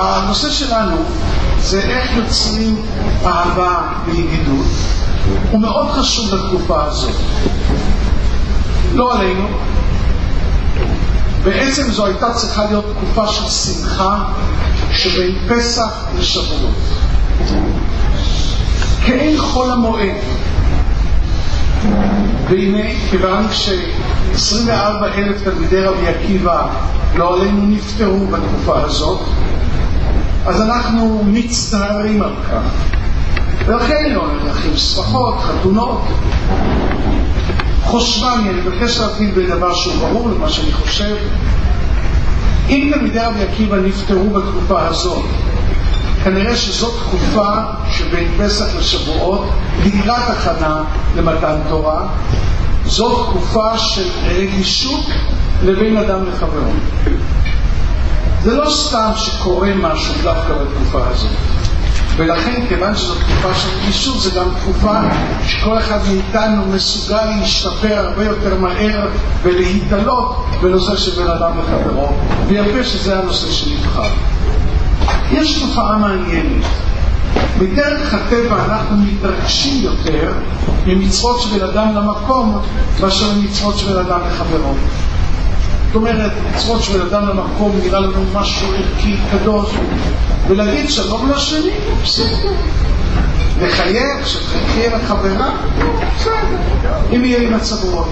הנושא שלנו זה איך יוצרים אהבה וידידות, הוא מאוד חשוב לתקופה הזאת. לא עלינו, בעצם זו הייתה צריכה להיות תקופה של שמחה שבין פסח לשבועות. כאין חול המועד. והנה, כיוון ש-24 אלף תלמידי רבי עקיבא לא עלינו נפטרו בתקופה הזאת, אז אנחנו מצטערים על כך. ולכן לא נלכים ספחות, חתונות. חושבני, אני מבקש להתחיל בדבר שהוא ברור למה שאני חושב. אם תלמידי רבי עקיבא נפטרו בתקופה הזאת, כנראה שזאת תקופה שבין פסח לשבועות, לקראת הכנה למתן תורה, זאת תקופה של רגישות לבין אדם לחברו. זה לא סתם שקורה משהו דווקא בתקופה הזאת. ולכן, כיוון שזו תקופה של רגישות, זו גם תקופה שכל אחד מאיתנו מסוגל להשתפר הרבה יותר מהר ולהתעלות בנושא של בן אדם לחברו, ויפה שזה הנושא שנבחר. יש תופעה מעניינת. בדרך הטבע אנחנו מתרגשים יותר ממצוות של בן אדם למקום מאשר ממצוות של בן אדם לחברו. זאת אומרת, מצוות של אדם למקום נראה לנו משהו ערכי, קדוש, ולהגיד שלום לשני, בסדר. לחייך, שתחייכי לחברה, בסדר, אם יהיה לי מצב רוח.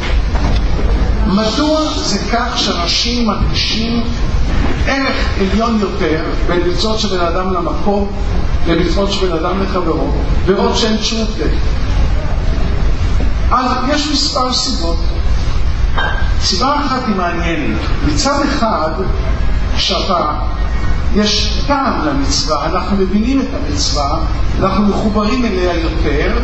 מדוע זה כך שאנשים מרגישים ערך עליון יותר בין מצוות של בן אדם למקום למצוות של בן אדם לחברו, ועוד שאין תשובה? אז יש מספר סיבות. סיבה אחת היא מעניינת. מצד אחד, כשאתה, יש טעם למצווה, אנחנו מבינים את המצווה, אנחנו מחוברים אליה יותר,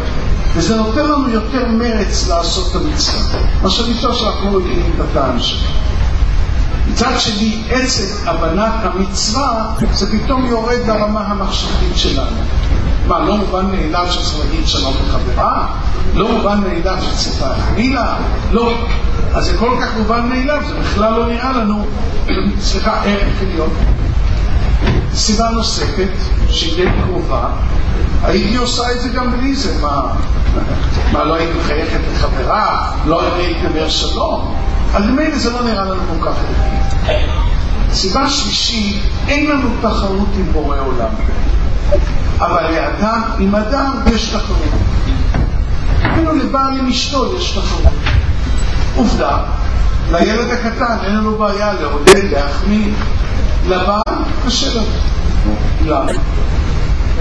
וזה נותן לנו יותר מרץ לעשות את המצווה. מה שאני חושב שאנחנו לא מבינים את הטעם שלה. מצד שני, עצם הבנת המצווה, זה פתאום יורד לרמה המחשבתית שלנו. מה, לא מובן מאליו שצריך להגיד שלום לחברה? לא מובן מאליו שצריך להחמיא לה? לא. אז זה כל כך מובן מאליו, זה בכלל לא נראה לנו, סליחה, ערך עליון. סיבה נוספת, שהיא די קרובה, הייתי עושה את זה גם בלי זה, מה, מה לא הייתי מחייכת לחברה, לא הייתי אומר שלום, אז ממילא זה לא נראה לנו כל כך ערכי. סיבה שלישית, אין לנו תחרות עם בורא עולם. אבל לאדם עם אדם יש תחרות. אפילו לבעל עם אשתו יש תחרות. עובדה, לילד הקטן אין לנו בעיה לעודד, להחמיא, לבעל קשה לנו. למה?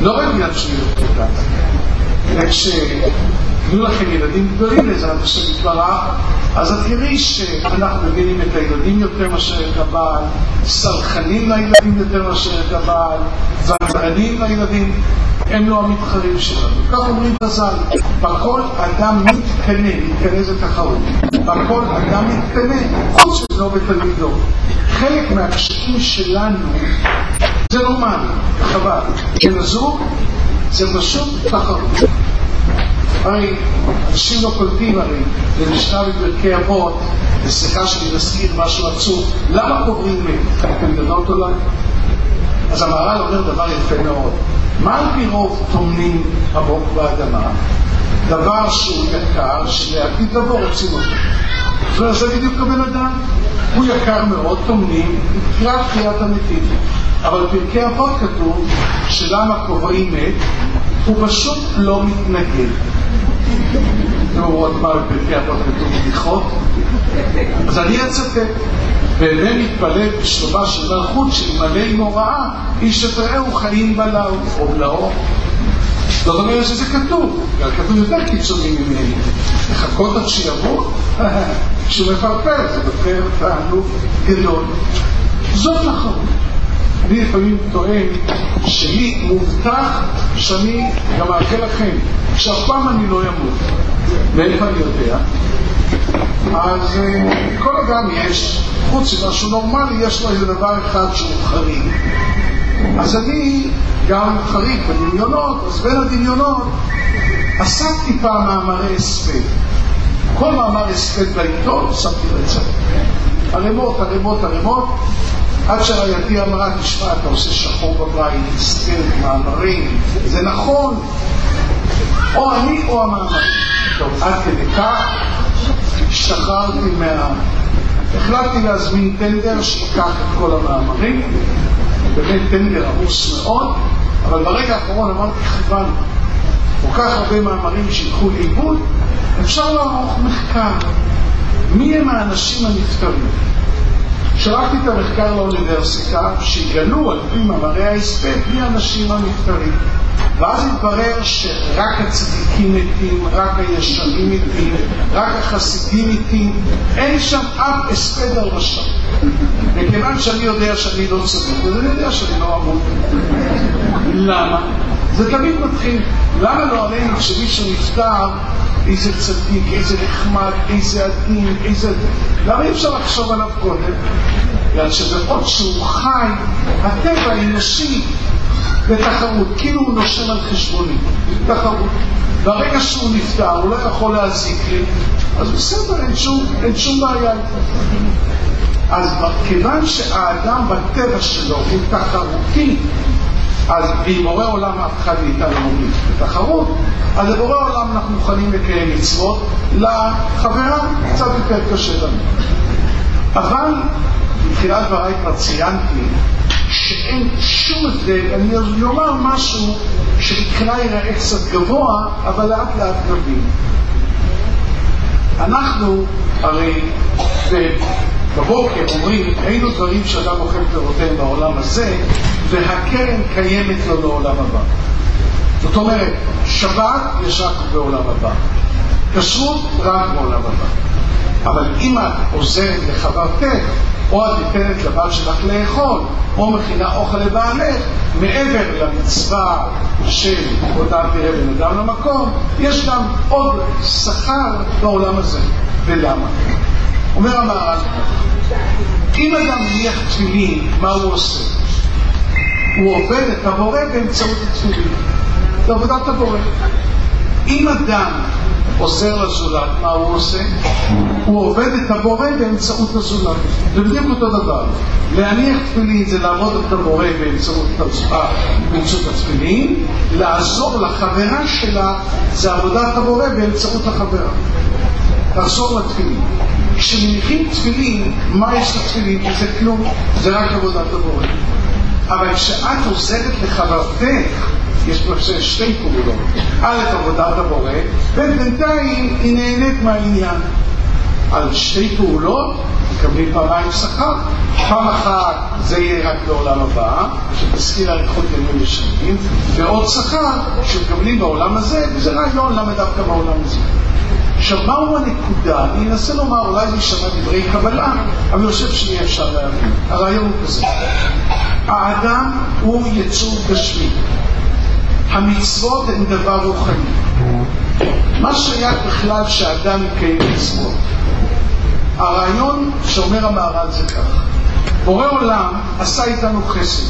לא רק בגלל שהוא יותר קטן, אלא כשיהיו לכם ילדים גדולים בעזרת השם יתברך, אז את תראי שאנחנו מבינים את הילדים יותר מאשר את הבעל, סלחנים לילדים יותר מאשר את הבעל, זמרנים לילדים, הם לא המתחרים שלנו. כך אומרים חז"ל, בכל אדם מתקנא, מתקנא זה תחרות, בכל אדם מתקנא, חוץ מזו בתלמידו. חלק מהקשיים שלנו זה לא מעניין, חבל. של הזוג זה פשוט תחרות. הרי אנשים לא קולטים הרי למשנה בפרקי אבות, וסליחה שאני מזכיר משהו עצוב, למה קוברים מת? אתם גדלות עליי? אז המהר"ל אומר דבר יפה מאוד. מה על פי רוב טומנים עמוק באדמה? דבר שהוא יקר, שלעתיד לבוא רוצים אותו. וזה בדיוק הבן אדם. הוא יקר מאוד, טומנים, לקראת תחיית המתים. אבל בפרקי אבות כתוב שלמה קובראים מת, הוא פשוט לא מתנגד. אתם אומרות מה בפרקי אבות כתוב בדיחות? אז אני אצטט. ואינני מתפלל בשלומה של מלכות שאלמלא עם הוראה, איש את רעהו חיים בלאו או בלאו. זאת אומרת שזה כתוב, כתוב יותר קיצוני ממני. לחכות עד שיבוא? כשהוא מפרפר, זה בפר תענוג גדול. זאת נכון. אני לפעמים טוען שלי מובטח שאני גם מאחל לכם שאף פעם אני לא אמות. מאיפה אני יודע? אז כל אדם יש, חוץ ממשהו נורמלי, יש לו איזה דבר אחד שהוא חריג. אז אני גם חריג בדמיונות, אז בין הדמיונות עסקתי פעם מאמרי הספד. כל מאמר הספד בעיתון שמתי רצף. ערימות, ערימות, ערימות, עד שרעייתי אמרה, תשמע, אתה עושה שחור בבית, הסתר, מאמרים, זה נכון, או אני או המאמרים. טוב, עד כדי כך השתחררתי מה... החלטתי להזמין טנדר שיקח את כל המאמרים, באמת טנדר עמוס מאוד, אבל ברגע האחרון אמרתי, כיוונו, כל כך הרבה מאמרים שיקחו לאיבוד, אפשר לערוך מחקר. מי הם האנשים הנפטרים? שלחתי את המחקר לאוניברסיטה, שיגלו על פי מאמרי ההספק מי האנשים הנפטרים. ואז התברר שרק הצדיקים מתים, רק הישרים מתים, רק החסידים מתים, אין שם אף הספד על רשע. וכיוון שאני יודע שאני לא צדיק, אז אני יודע שאני לא אמור. למה? זה תמיד מתחיל. למה לא עלינו כשמישהו נפטר, איזה צדיק, איזה נחמד, איזה עדין, איזה... למה אי אפשר לחשוב עליו קודם? בגלל שבעוד שהוא חי, הטבע האנושי בתחרות, כאילו הוא נושם על חשבוני, תחרות. ברגע שהוא נפטר, הוא לא יכול להזיק לי, אז בסדר, אין שום, אין שום בעיה אז כיוון שהאדם בטבע שלו הוא תחרותי, אז ואם בורא עולם אף אחד מאיתנו לא מוביל בתחרות, אז לבורא עולם אנחנו מוכנים לקיים מצוות, לחברה קצת יותר קשה לנו. אבל בתחילת דבריי כבר ציינתי שאין שום הבדל, אני אומר משהו שמבחינה ייראה קצת גבוה, אבל לאט לאט נבין. אנחנו הרי בבוקר אומרים, היינו דברים שאדם אוכל פירותיהם בעולם הזה, והקרן קיימת לו לעולם הבא. זאת אומרת, שבת יש רק בעולם הבא, כשרות רק בעולם הבא. אבל אם את עוזרת לחברתך, או את ניתנת לבת שלך לאכול, או מכינה אוכל לבעלך, מעבר למצווה של עבודת תראה בן אדם למקום, יש גם עוד שכר בעולם הזה. ולמה? אומר המהר"ל, אם אדם מניח תפילין, מה הוא עושה? הוא עובד את הבורא באמצעות התפילין. זה עבודת הבורא. אם אדם עוזר לזולת, מה הוא עושה? הוא עובד את הבורא באמצעות הזולת. זה בדיוק אותו דבר. להניח תפילין זה לעבוד את הבורא באמצעות, באמצעות התפילין, לעזור לחברה שלה זה עבודת הבורא באמצעות החברה. לעזור לתפילין. כשמניחים תפילין, מה יש לתפילין? זה כלום, זה רק עבודת הבורא. אבל כשאת עוזרת לחברתך, יש פה שתי פעולות. א', עבודת הבורא, ובינתיים היא נהנית מהעניין. על שתי פעולות מקבלים פעמיים שכר. פעם אחת זה יהיה רק לעולם הבא, שתזכיר אריכות ימים ושנים, ועוד שכר שמקבלים בעולם הזה, וזה רעיון למה דווקא בעולם הזה. עכשיו, מהו הנקודה? אני אנסה לומר, אולי זה יישמע דברי קבלה, אבל אני חושב שיהיה אפשר להבין. הרעיון הוא כזה. האדם הוא יצור גשמי. המצוות הן דבר רוחני. מה שייך בכלל שאדם יקיים מצוות? הרעיון שאומר המהר"ל זה כך: בורא עולם עשה איתנו חסד.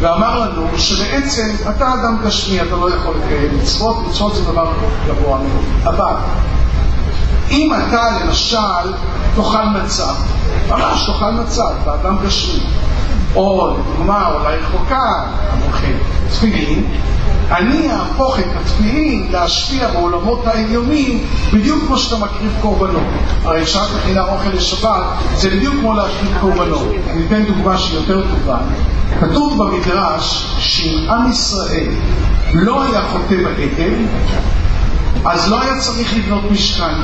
ואמר לנו שבעצם אתה אדם גשמי, אתה לא יכול לקיים מצוות, מצוות זה דבר גבוה מאוד. אבל אם אתה למשל תאכל מצה, ממש תאכל מצה, אתה אדם גשמי, או לדוגמה, אולי רחוקה, המומחים, תפילין, אני אהפוך את התפילין להשפיע בעולמות העליונים בדיוק כמו שאתה מקריב קורבנות. הרי כשאת מכינה אוכל לשבת, זה בדיוק כמו להקריב קורבנות. אני אתן דוגמה שהיא יותר טובה. כתוב במדרש שאם עם ישראל לא היה חוטא בעגל, אז לא היה צריך לבנות משכן.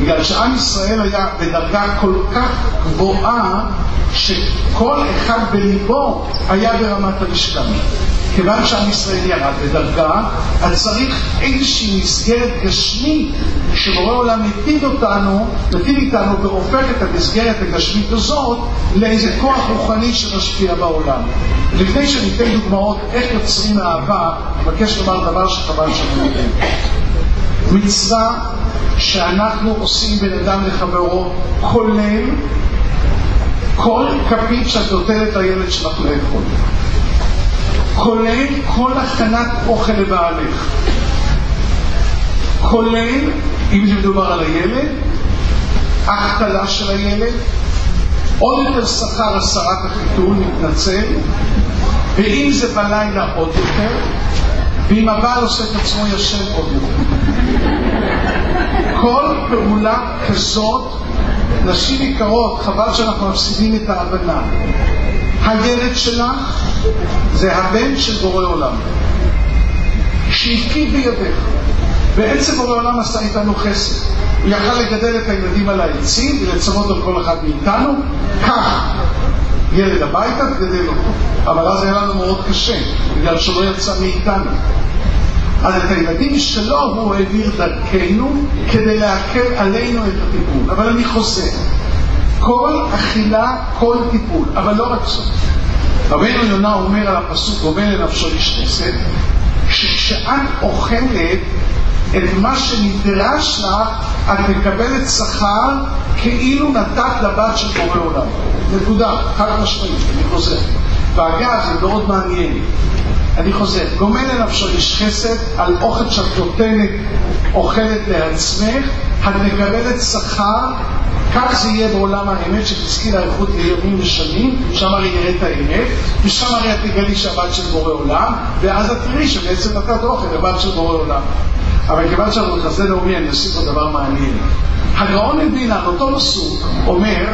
בגלל שעם ישראל היה בדרגה כל כך גבוהה, שכל אחד בליבו היה ברמת המשכן. כיוון שעם ישראל ירד בדרגה, אז צריך איזושהי מסגרת גשמית שבורא עולם מטיב אותנו, מטיב איתנו והופך את המסגרת הגשמית הזאת לאיזה כוח רוחני שמשפיע בעולם. לפני שניתן דוגמאות איך יוצרים אהבה, אני מבקש לומר דבר שחבל שאני יודע. מצווה שאנחנו עושים בין אדם לחברו, כולל כל כפית שאת נותנת לילד שלך לאכול. כולל כל הכנת אוכל לבעלך. כולל, אם זה מדובר על הילד, החתלה של הילד, עוד יותר שכר הסרת החיתול, מתנצל, ואם זה בלילה עוד יותר, ואם הבעל עושה את עצמו ישן עוד יותר. כל פעולה כזאת, נשים יקרות, חבל שאנחנו מפסידים את ההבנה. הילד שלך זה הבן של בורא עולם, שהפקיד בידיך. בעצם בורא עולם עשה איתנו חסד. הוא יכל לגדל את הילדים על העצים ולצוות על כל אחד מאיתנו, כך. ילד הביתה, תגדל אותו. אבל אז היה לנו מאוד קשה, בגלל שלא יצא מאיתנו. אז את הילדים שלו הוא העביר דרכנו כדי להקל עלינו את הטיפול. אבל אני חוזר, כל אכילה, כל טיפול, אבל לא רק זאת. רבינו יונה אומר על הפסוק, אומר לנפשו חסד, שכשאת אוכלת את מה שנדרש לך, את מקבלת שכר כאילו נתת לבת של בורא עולם. נקודה, חד משמעית, אני חוזר. ואגב, זה מאוד מעניין. אני חוזר, גומל לנפשו איש חסד על אוכל שאת נותנת, אוכלת לעצמך, את מקבלת שכר, כך זה יהיה בעולם האמת, שתזכי לאיכות לימים ושנים, שם הרי נראית האמת, ושם הרי את תגלי שהבת של בורא עולם, ואז את תראי שבעצם נתת אוכל לבת של בורא עולם. אבל כיוון שאנחנו נכנסים לאומי, אני אוסיף פה דבר מעניין. הגאון מבינה, אותו פסוק, אומר,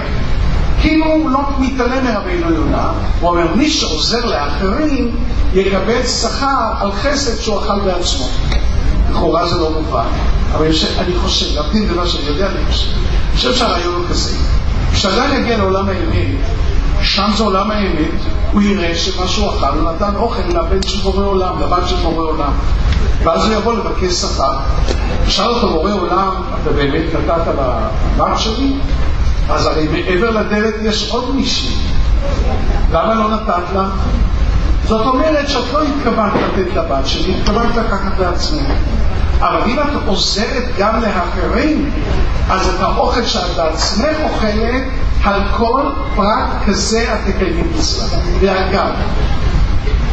כאילו הוא לא מתעלם מרבינו יונה, הוא אומר, מי שעוזר לאחרים יקבל שכר על חסד שהוא אכל בעצמו. לכאורה זה לא מובן, אבל אני חושב, להבדיל ממה שאני יודע, אני חושב, חושב שהרעיון הוא כזה. כשאדם יגיע לעולם האמת, שם זה עולם האמת, הוא יראה שמה שהוא אכל, הוא נתן אוכל לבן של בורא עולם, לבת של בורא עולם. ואז הוא יבוא לבקש שכר. שאל אותו בורא עולם, אתה באמת נתת לבת שלי? אז הרי מעבר לדלת יש עוד מישהי. למה לא נתת לה? זאת אומרת שאת לא התכוונת לתת לבת שלי, התכוונת לקחת לעצמך. אבל אם את עוזרת גם לאחרים, אז את האוכל שאת בעצמך אוכלת, על כל פרט כזה את תקיימים מצווה. ואגב,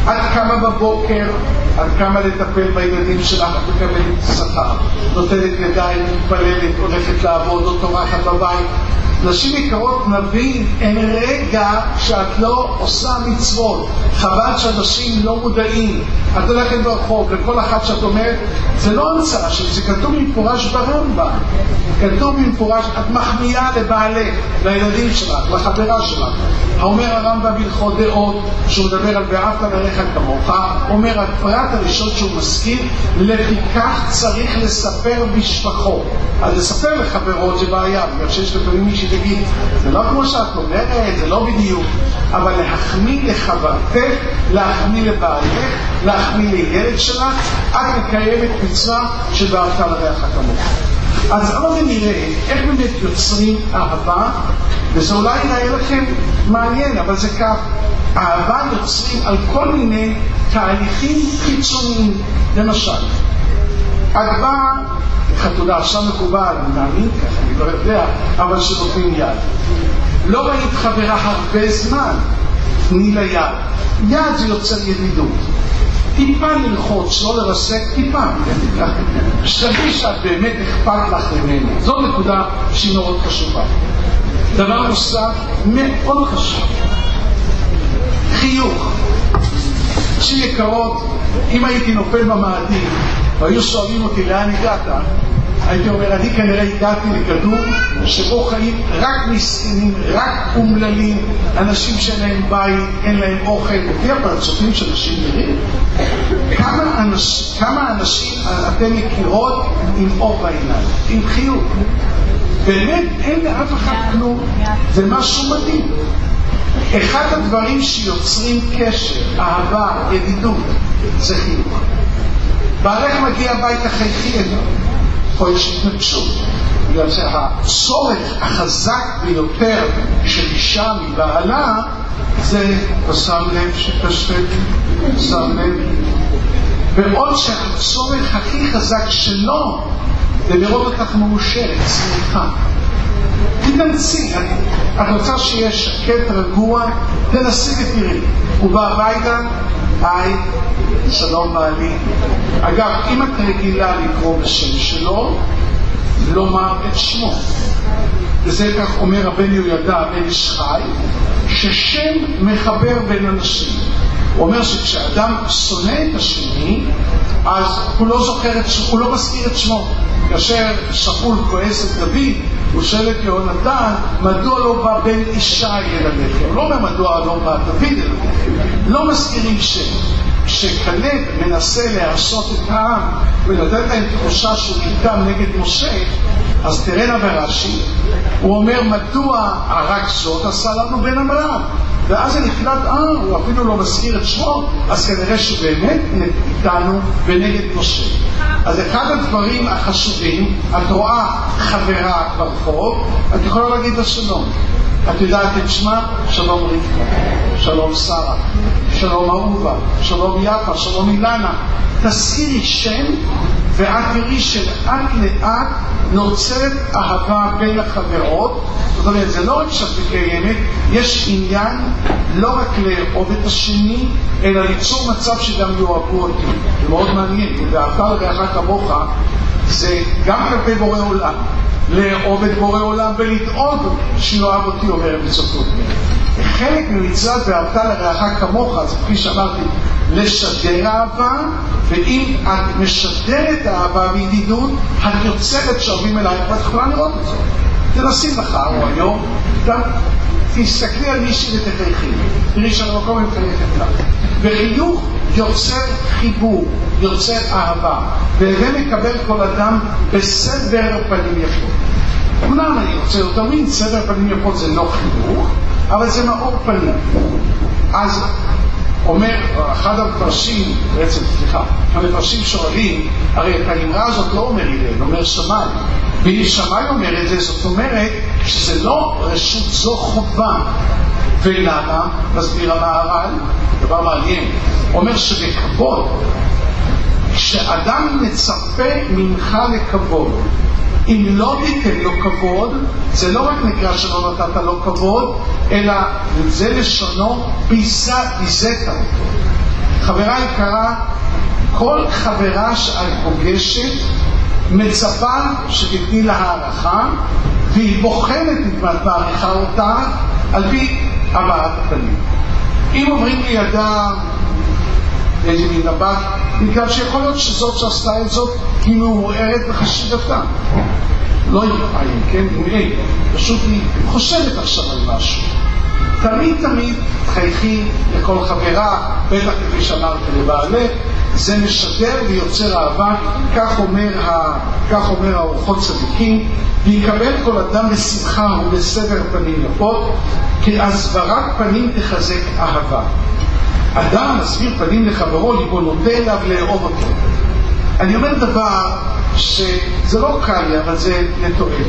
את קמה בבוקר, את קמה לטפל בילדים שלך, את מקבלת שכר, נותנת ידיים, מתפללת, הולכת לעבוד או טורחת בבית, נשים יקרות, נבין, אין רגע שאת לא עושה מצוות. חבל שאנשים לא מודעים. את הולכת ברחוב, לכל אחת שאת אומרת, זה לא המצאה שלי, זה כתוב במפורש ברמב"ם. כתוב במפורש, את מחמיאה לבעלך, לילדים שלך, לחברה שלך. אומר הרמב"ם בהלכות דעות, שהוא מדבר על ואהבת לרעך כמוך, אומר הפרט הראשון שהוא מזכיר, לפיכך צריך לספר בשבחו. אז לספר לחברות זה בעיה, בגלל שיש לפעמים מישהי שתגיד, זה לא כמו שאת אומרת, זה לא בדיוק, אבל להחמיא לחברתך, להחמיא לבעלך, להחמיא לילד שלך, את מקיימת מצווה של ואהבת לרעך כמוך. אז בואו נראה איך באמת יוצרים אהבה, וזה אולי יראה לכם מעניין, אבל זה כך. אהבה יוצרים על כל מיני תהליכים חיצוניים. למשל, את באה חתונה, עכשיו מקובל, אני מאמין ככה, אני לא יודע, אבל שנותנים יד. לא ראית חברה הרבה זמן, תני לה יד. יד זה יוצר ידידות. טיפה ללחוץ, לא לרסק, טיפה, שתדעי שאת באמת אכפת לך ממנו. זו נקודה שהיא מאוד חשובה. דבר נוסף, מאוד חשוב, חיוך. נשים יקרות, אם הייתי נופל במאדים והיו שואלים אותי לאן הגעת, הייתי אומר, אני כנראה הגעתי לכדור שבו חיים רק מסכנים, רק אומללים, אנשים שאין להם בית, אין להם אוכל, לפי הפרצופים של נשים נראים. כמה, אנש, כמה אנשים אתם מכירות עם אור בעיניים, עם חיוך? באמת אין לאף אחד כלום, זה משהו מדהים. אחד הדברים שיוצרים קשר, אהבה, ידידות, זה חיוך. בעלך מגיע הביתה חייכי אליו. פה יש התנגשות. בגלל שהצורך החזק ביותר של אישה מבעלה זה, אתה שם לב שקשרתי, שם לב. בעוד שהצורך הכי חזק שלו זה לראות אותך מאושרת, שמחה. תתאמצי, את רוצה שיהיה שקט, רגוע, תנסי ותראי. הוא בא הביתה, היי, שלום בעלי. אגב, אם את רגילה לקרוא בשם שלו, לומר את שמו. וזה כך אומר הבן יהוידע בן איש חי, ששם מחבר בין אנשים. הוא אומר שכשאדם שונא את השני, אז הוא לא זוכר את, הוא לא מזכיר את שמו. כאשר שאול כועס את דוד, הוא שואל את יהונתן, מדוע לא בא בן ישי אל הלחם? לא אומר מדוע לא בא דוד אל הלחם. לא מזכירים שם. כשכלב מנסה להרשות את העם ולתת להם תחושה שהוא איתם נגד משה, אז תראנה ברש"י, הוא אומר מדוע הרג זאת עשה לנו בן אמרם ואז זה נקלט, אה, הוא אפילו לא מזכיר את שמו, אז כנראה שהוא באמת איתנו ונגד משה. אז אחד הדברים החשובים, את רואה חברה ברחוב, את יכולה להגיד לה שלום. את יודעת את שמה? שלום רבקה, שלום שרה, שלום אהובה, שלום יפה, שלום אילנה. תזכירי שם ואת תראי שלאט לאט נוצרת אהבה בין החברות. זאת אומרת, זה לא רק שאת מקיימת, יש עניין לא רק לאהוב את השני, אלא ליצור מצב שגם יאהבו אותי. זה מאוד מעניין, ואהבת לרעך כמוך זה גם כלפי בורא עולם. לאהוב את בורא עולם ולדאוג שיאהב אותי, אומר בסופות. חלק ממצוות ואהבת לרעך כמוך, זה כפי שאמרתי, לשדר אהבה, ואם את משדרת אהבה וידידות, את יוצרת שאוהבים אלייך, ואת יכולה לראות את זה. תנסי מחר או היום, גם תסתכלי על מישהי ותחייכי, תראי שהמקום היא מחייכת לך. וחיוך יוצר חיבור, יוצר אהבה, והווה מקבל כל אדם בסדר פנים יפות. אמנם אני רוצה יותר מין, סדר פנים יפות זה לא חיוך, אבל זה מאור פנים. אז אומר, אחד המפרשים, בעצם, סליחה, המפרשים שואלים, הרי את האמרה הזאת לא אומר הלל, אומר שמאי. ואם שמאי אומר את זה, זאת אומרת שזה לא רשות זו חובה. ולמה? מסביר המהר"ל, דבר מעניין, אומר שבכבוד, כשאדם מצפה ממך לכבוד, אם לא תיתן לו כבוד, זה לא רק נקרא שלא נתת לו כבוד, אלא זה לשונו ביזית אותו. חברה יקרה, כל חברה שאת פוגשת מצפה שתתני לה הערכה, והיא בוחנת אם את מעריכה אותה על פי הבעת הפנים. אם אומרים לידה איזה מין מבט, בגלל שיכול להיות שזאת שעשתה את זאת היא מעורערת בחשיבתה. לא עם עין, כן? אין. פשוט היא חושבת עכשיו על משהו. תמיד תמיד חייכי לכל חברה, בטח כפי שאמרתי לבעלך, זה משדר ויוצר אהבה, כך אומר, ה... כך אומר האורחות צדיקים, ויקבל כל אדם בשמחה ובסבר פנים יפות, כי הסברת פנים תחזק אהבה. אדם מסביר פנים לחברו, ליבו נוטה אליו לאהוב אותו. אני אומר דבר שזה לא קל לי, אבל זה לתועלת.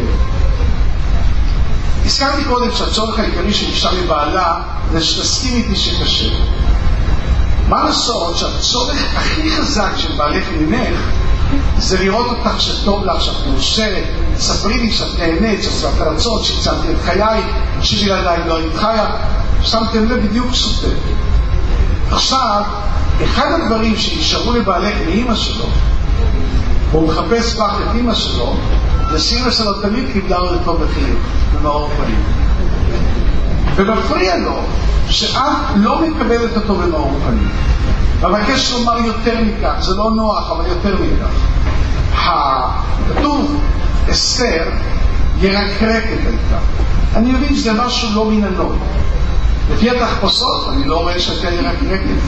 הזכרתי קודם שהצורך העיקרי של אישה לבעלה זה שתסכים איתי שקשה. מה לעשות שהצורך הכי חזק של בעלך ממך זה לראות אותך שטוב לך, שאת מאושרת, ספרי לי שאת נהנית, שאת רצון, שהצלתי את חיי, שבלעדיי לא היית חיה, שמתם לב בדיוק סותר. עכשיו, אחד הדברים שנשארו לבעלך מאימא שלו, והוא מחפש פח את אימא שלו, זה שאימא שלו תמיד קיבלה אותו בחיוך, במאור פנים. ומפריע לו שאת לא מקבלת אותו במאור פנים. ואבקש לומר יותר מכך, זה לא נוח, אבל יותר מכך. כתוב אסתר ירקרקת הייתה. אני מבין שזה משהו לא מן הנוי. לפי התחפושות, אני לא רואה שהייתה ירקרקת.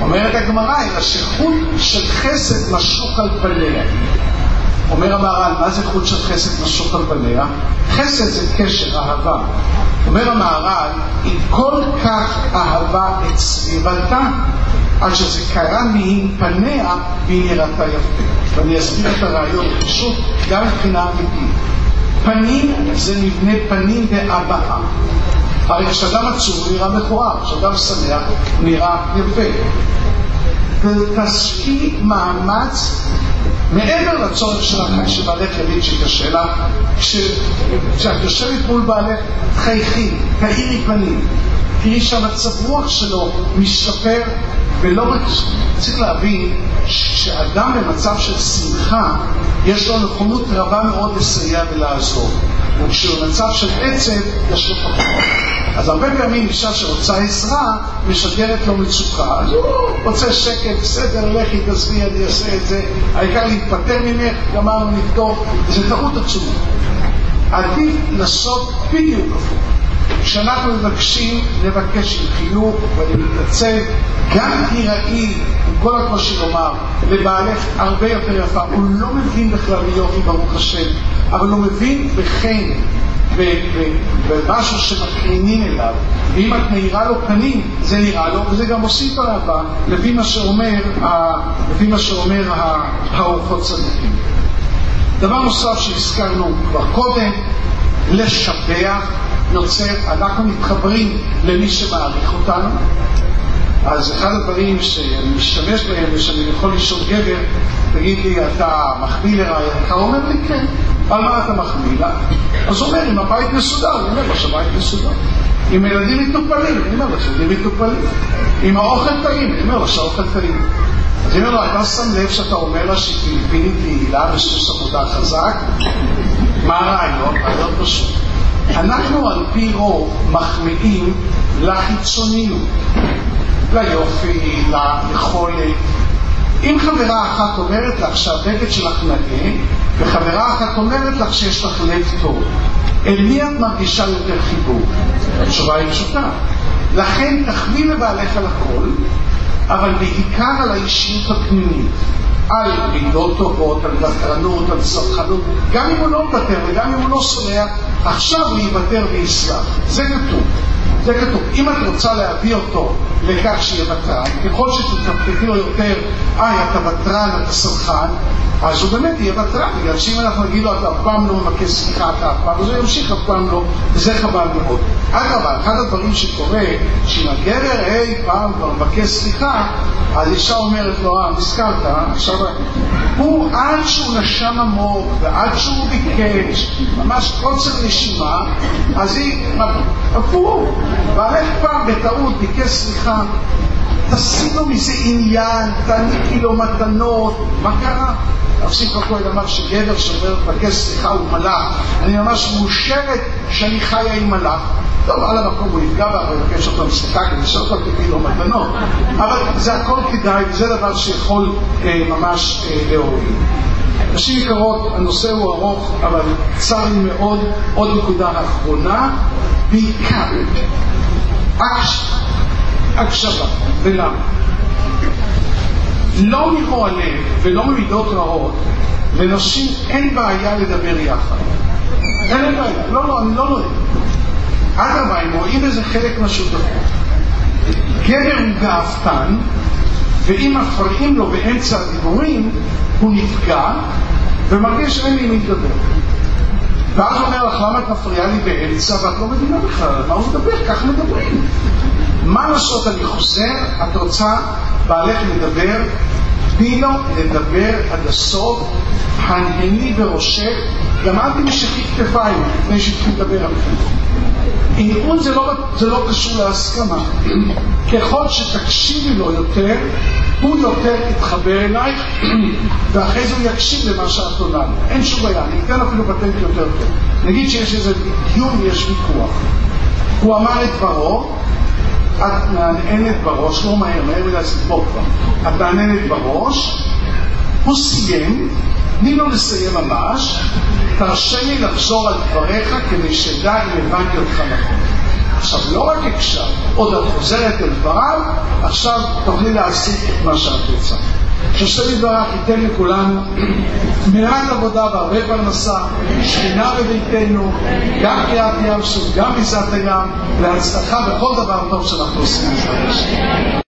אומרת הגמרא, אלא שחוט של חסד משוך על פניה. אומר המהר"ל, מה זה חוט של חסד משוך על פניה? חסד זה קשר, אהבה. אומר המהר"ל, היא כל כך אהבה את סביבתה, עד שזה קרה מעם פניה והיא נראתה יפה. ואני אסביר את הרעיון פשוט, גם מבחינה אמיתית. פנים זה מבנה פנים בהבעה. הרי כשאדם עצוב נראה מכוער, כשאדם שמח נראה יפה. ותשקיעי מאמץ מעבר לצורך שלך שבעלך יבין שקשה לך, כשאת יושבת מול בעלך, חייכי, תאירי פנים, תראי שהמצב רוח שלו משתפר, ולא רק, צריך להבין שאדם במצב של שמחה, יש לו נכונות רבה מאוד לסייע ולעזור. וכשהוא במצב של עצב, יש לו פחות. אז הרבה פעמים אישה שרוצה עזרה, משגרת לו מצוקה. אז הוא רוצה שקט, בסדר, לכי, תעזבי, אני אעשה את זה. העיקר להתפטר ממך, גמרנו, נבדוק. זה טעות עצומה. עדיף לעשות בדיוק הפוך. כשאנחנו מבקשים, נבקש עם חיוך, ואני מתנצל, גם תיראי, עם כל הקושי לומר, לבעלך הרבה יותר יפה. הוא לא מבין בכלל ביופי, ברוך השם, אבל הוא מבין בחן, במשהו שמקרינים אליו, ואם את מאירה לו פנים, זה נראה לו, וזה גם מוסיף על הבא, לפי מה שאומר, לפי מה שאומר האורחות צדיקים. דבר נוסף שהזכרנו כבר קודם, לשבח יוצר, אנחנו מתחברים למי שמעריך אותנו. אז אחד הדברים שאני משתמש בהם ושאני יכול לשאול גבר, תגיד לי, אתה מחמיא לרעייתך? הוא אומר לי, כן. על מה אתה מחמיא לה? אז הוא אומר, אם הבית מסודר, אני אומר לו שהבית מסודר. אם הילדים מטופלים, אני אומר לו שהילדים מטופלים. אם האוכל טעים, אני אומר לו שהאוכל טעים. אז אני אומר לו, אתה שם לב שאתה אומר לה שהיא פיליפינית יעילה וסוס עבודה חזק? מה הרעיון? רעיון פשוט. אנחנו על פי רוב מחמיאים לחיצוניות, ליופי, ליכולת. אם חברה אחת אומרת לך שהבגד שלך נאה, וחברה אחת אומרת לך שיש לך לב טוב, אל מי את מרגישה יותר חיבור? התשובה היא פשוטה. לכן תחמיא לבעלך על הכל, אבל בעיקר על האישיות הפנימית. על מידות טובות, על ותרנות, על סלחנות, גם אם הוא לא מוותר וגם אם הוא לא סולח, עכשיו הוא יוותר ויסלח. זה כתוב. זה כתוב. אם את רוצה להביא אותו לכך שיהיה ותרן, ככל שתתקפקפי לו יותר, איי, אתה ותרן, אתה סלחן, אז הוא באמת יהיה ותרן, בגלל שאם אנחנו נגיד לו, אתה אף פעם לא מבקש סליחה, אתה אף פעם, אז הוא ימשיך אף פעם לא, וזה חבל מאוד. אגב, אחד הדברים שקורה, שאם הגבר אי פעם כבר מבקש סליחה, אז אישה אומרת לו, אה, נזכרת, עכשיו, הוא עד שהוא נשם עמוק, ועד שהוא ביקש, ממש קוצר נשימה, אז היא, הפוך, בעלך פעם בטעות ביקש סליחה, תשים לו מזה עניין, תעניקי לו מתנות, מה קרה? הרב שמחה כהן אמר שגבר שאומר לבקש סליחה הוא מלאך, אני ממש מאושרת שאני חיה עם מלאך. טוב, על המקום הוא יפגע בה ויבקש אותם סליחה כדי שאותו תביא לו מתנות. אבל זה הכל כדאי, וזה דבר שיכול אה, ממש אה, להוריד. נשים יקרות, הנושא הוא ארוך, אבל צר לי מאוד. עוד נקודה אחרונה, בעיקר הקשבה. ולמה? לא מרוע לב ולא ממידות רעות, לנשים אין בעיה לדבר יחד. אין בעיה. לא, לא, אני לא נוהג. אדרבה, הם רואים בזה חלק מהשותפות. גבר הוא גאוותן, ואם מפריעים לו באמצע הדיבורים, הוא נפגע ומרגיש שאין לי מי לדבר. ואז הוא אומר לך, למה את מפריעה לי באמצע ואת לא מבינה בכלל, מה הוא מדבר? כך מדברים. מה לעשות, אני חוזר, את רוצה בעלך לדבר, תני לו לדבר עד הסוף, הנהני בראשך, גם אל תמשכי כתפיים לפני שהתחיל לדבר עליכם. זה, לא, זה לא קשור להסכמה. ככל שתקשיבי לו יותר, הוא יותר יתחבר אלייך, ואחרי זה הוא יקשיב למה שאת עונה לו. אין שום בעיה, אני אתן אפילו פטנט יותר טוב. נגיד שיש איזה דיון, יש ויכוח. הוא אמר את דברו, את מהנהנת בראש, לא מהר, מהר מדי סיפור כבר. את מהנהנת בראש, הוא סיים, תני לו לסיים ממש, תרשה לי לחזור על דבריך כדי שדע אם הבנתי אותך נכון. עכשיו, לא רק הקשב, עוד את חוזרת אל דבריו, עכשיו תוכלי להשיג את מה שאת רוצה. שהשם יתברך ייתן לכולנו מעט עבודה והרבה פרנסה, שכינה בביתנו, גם קריאת ים סוף, גם ביזת הים, להצלחה בכל דבר טוב שאנחנו עושים.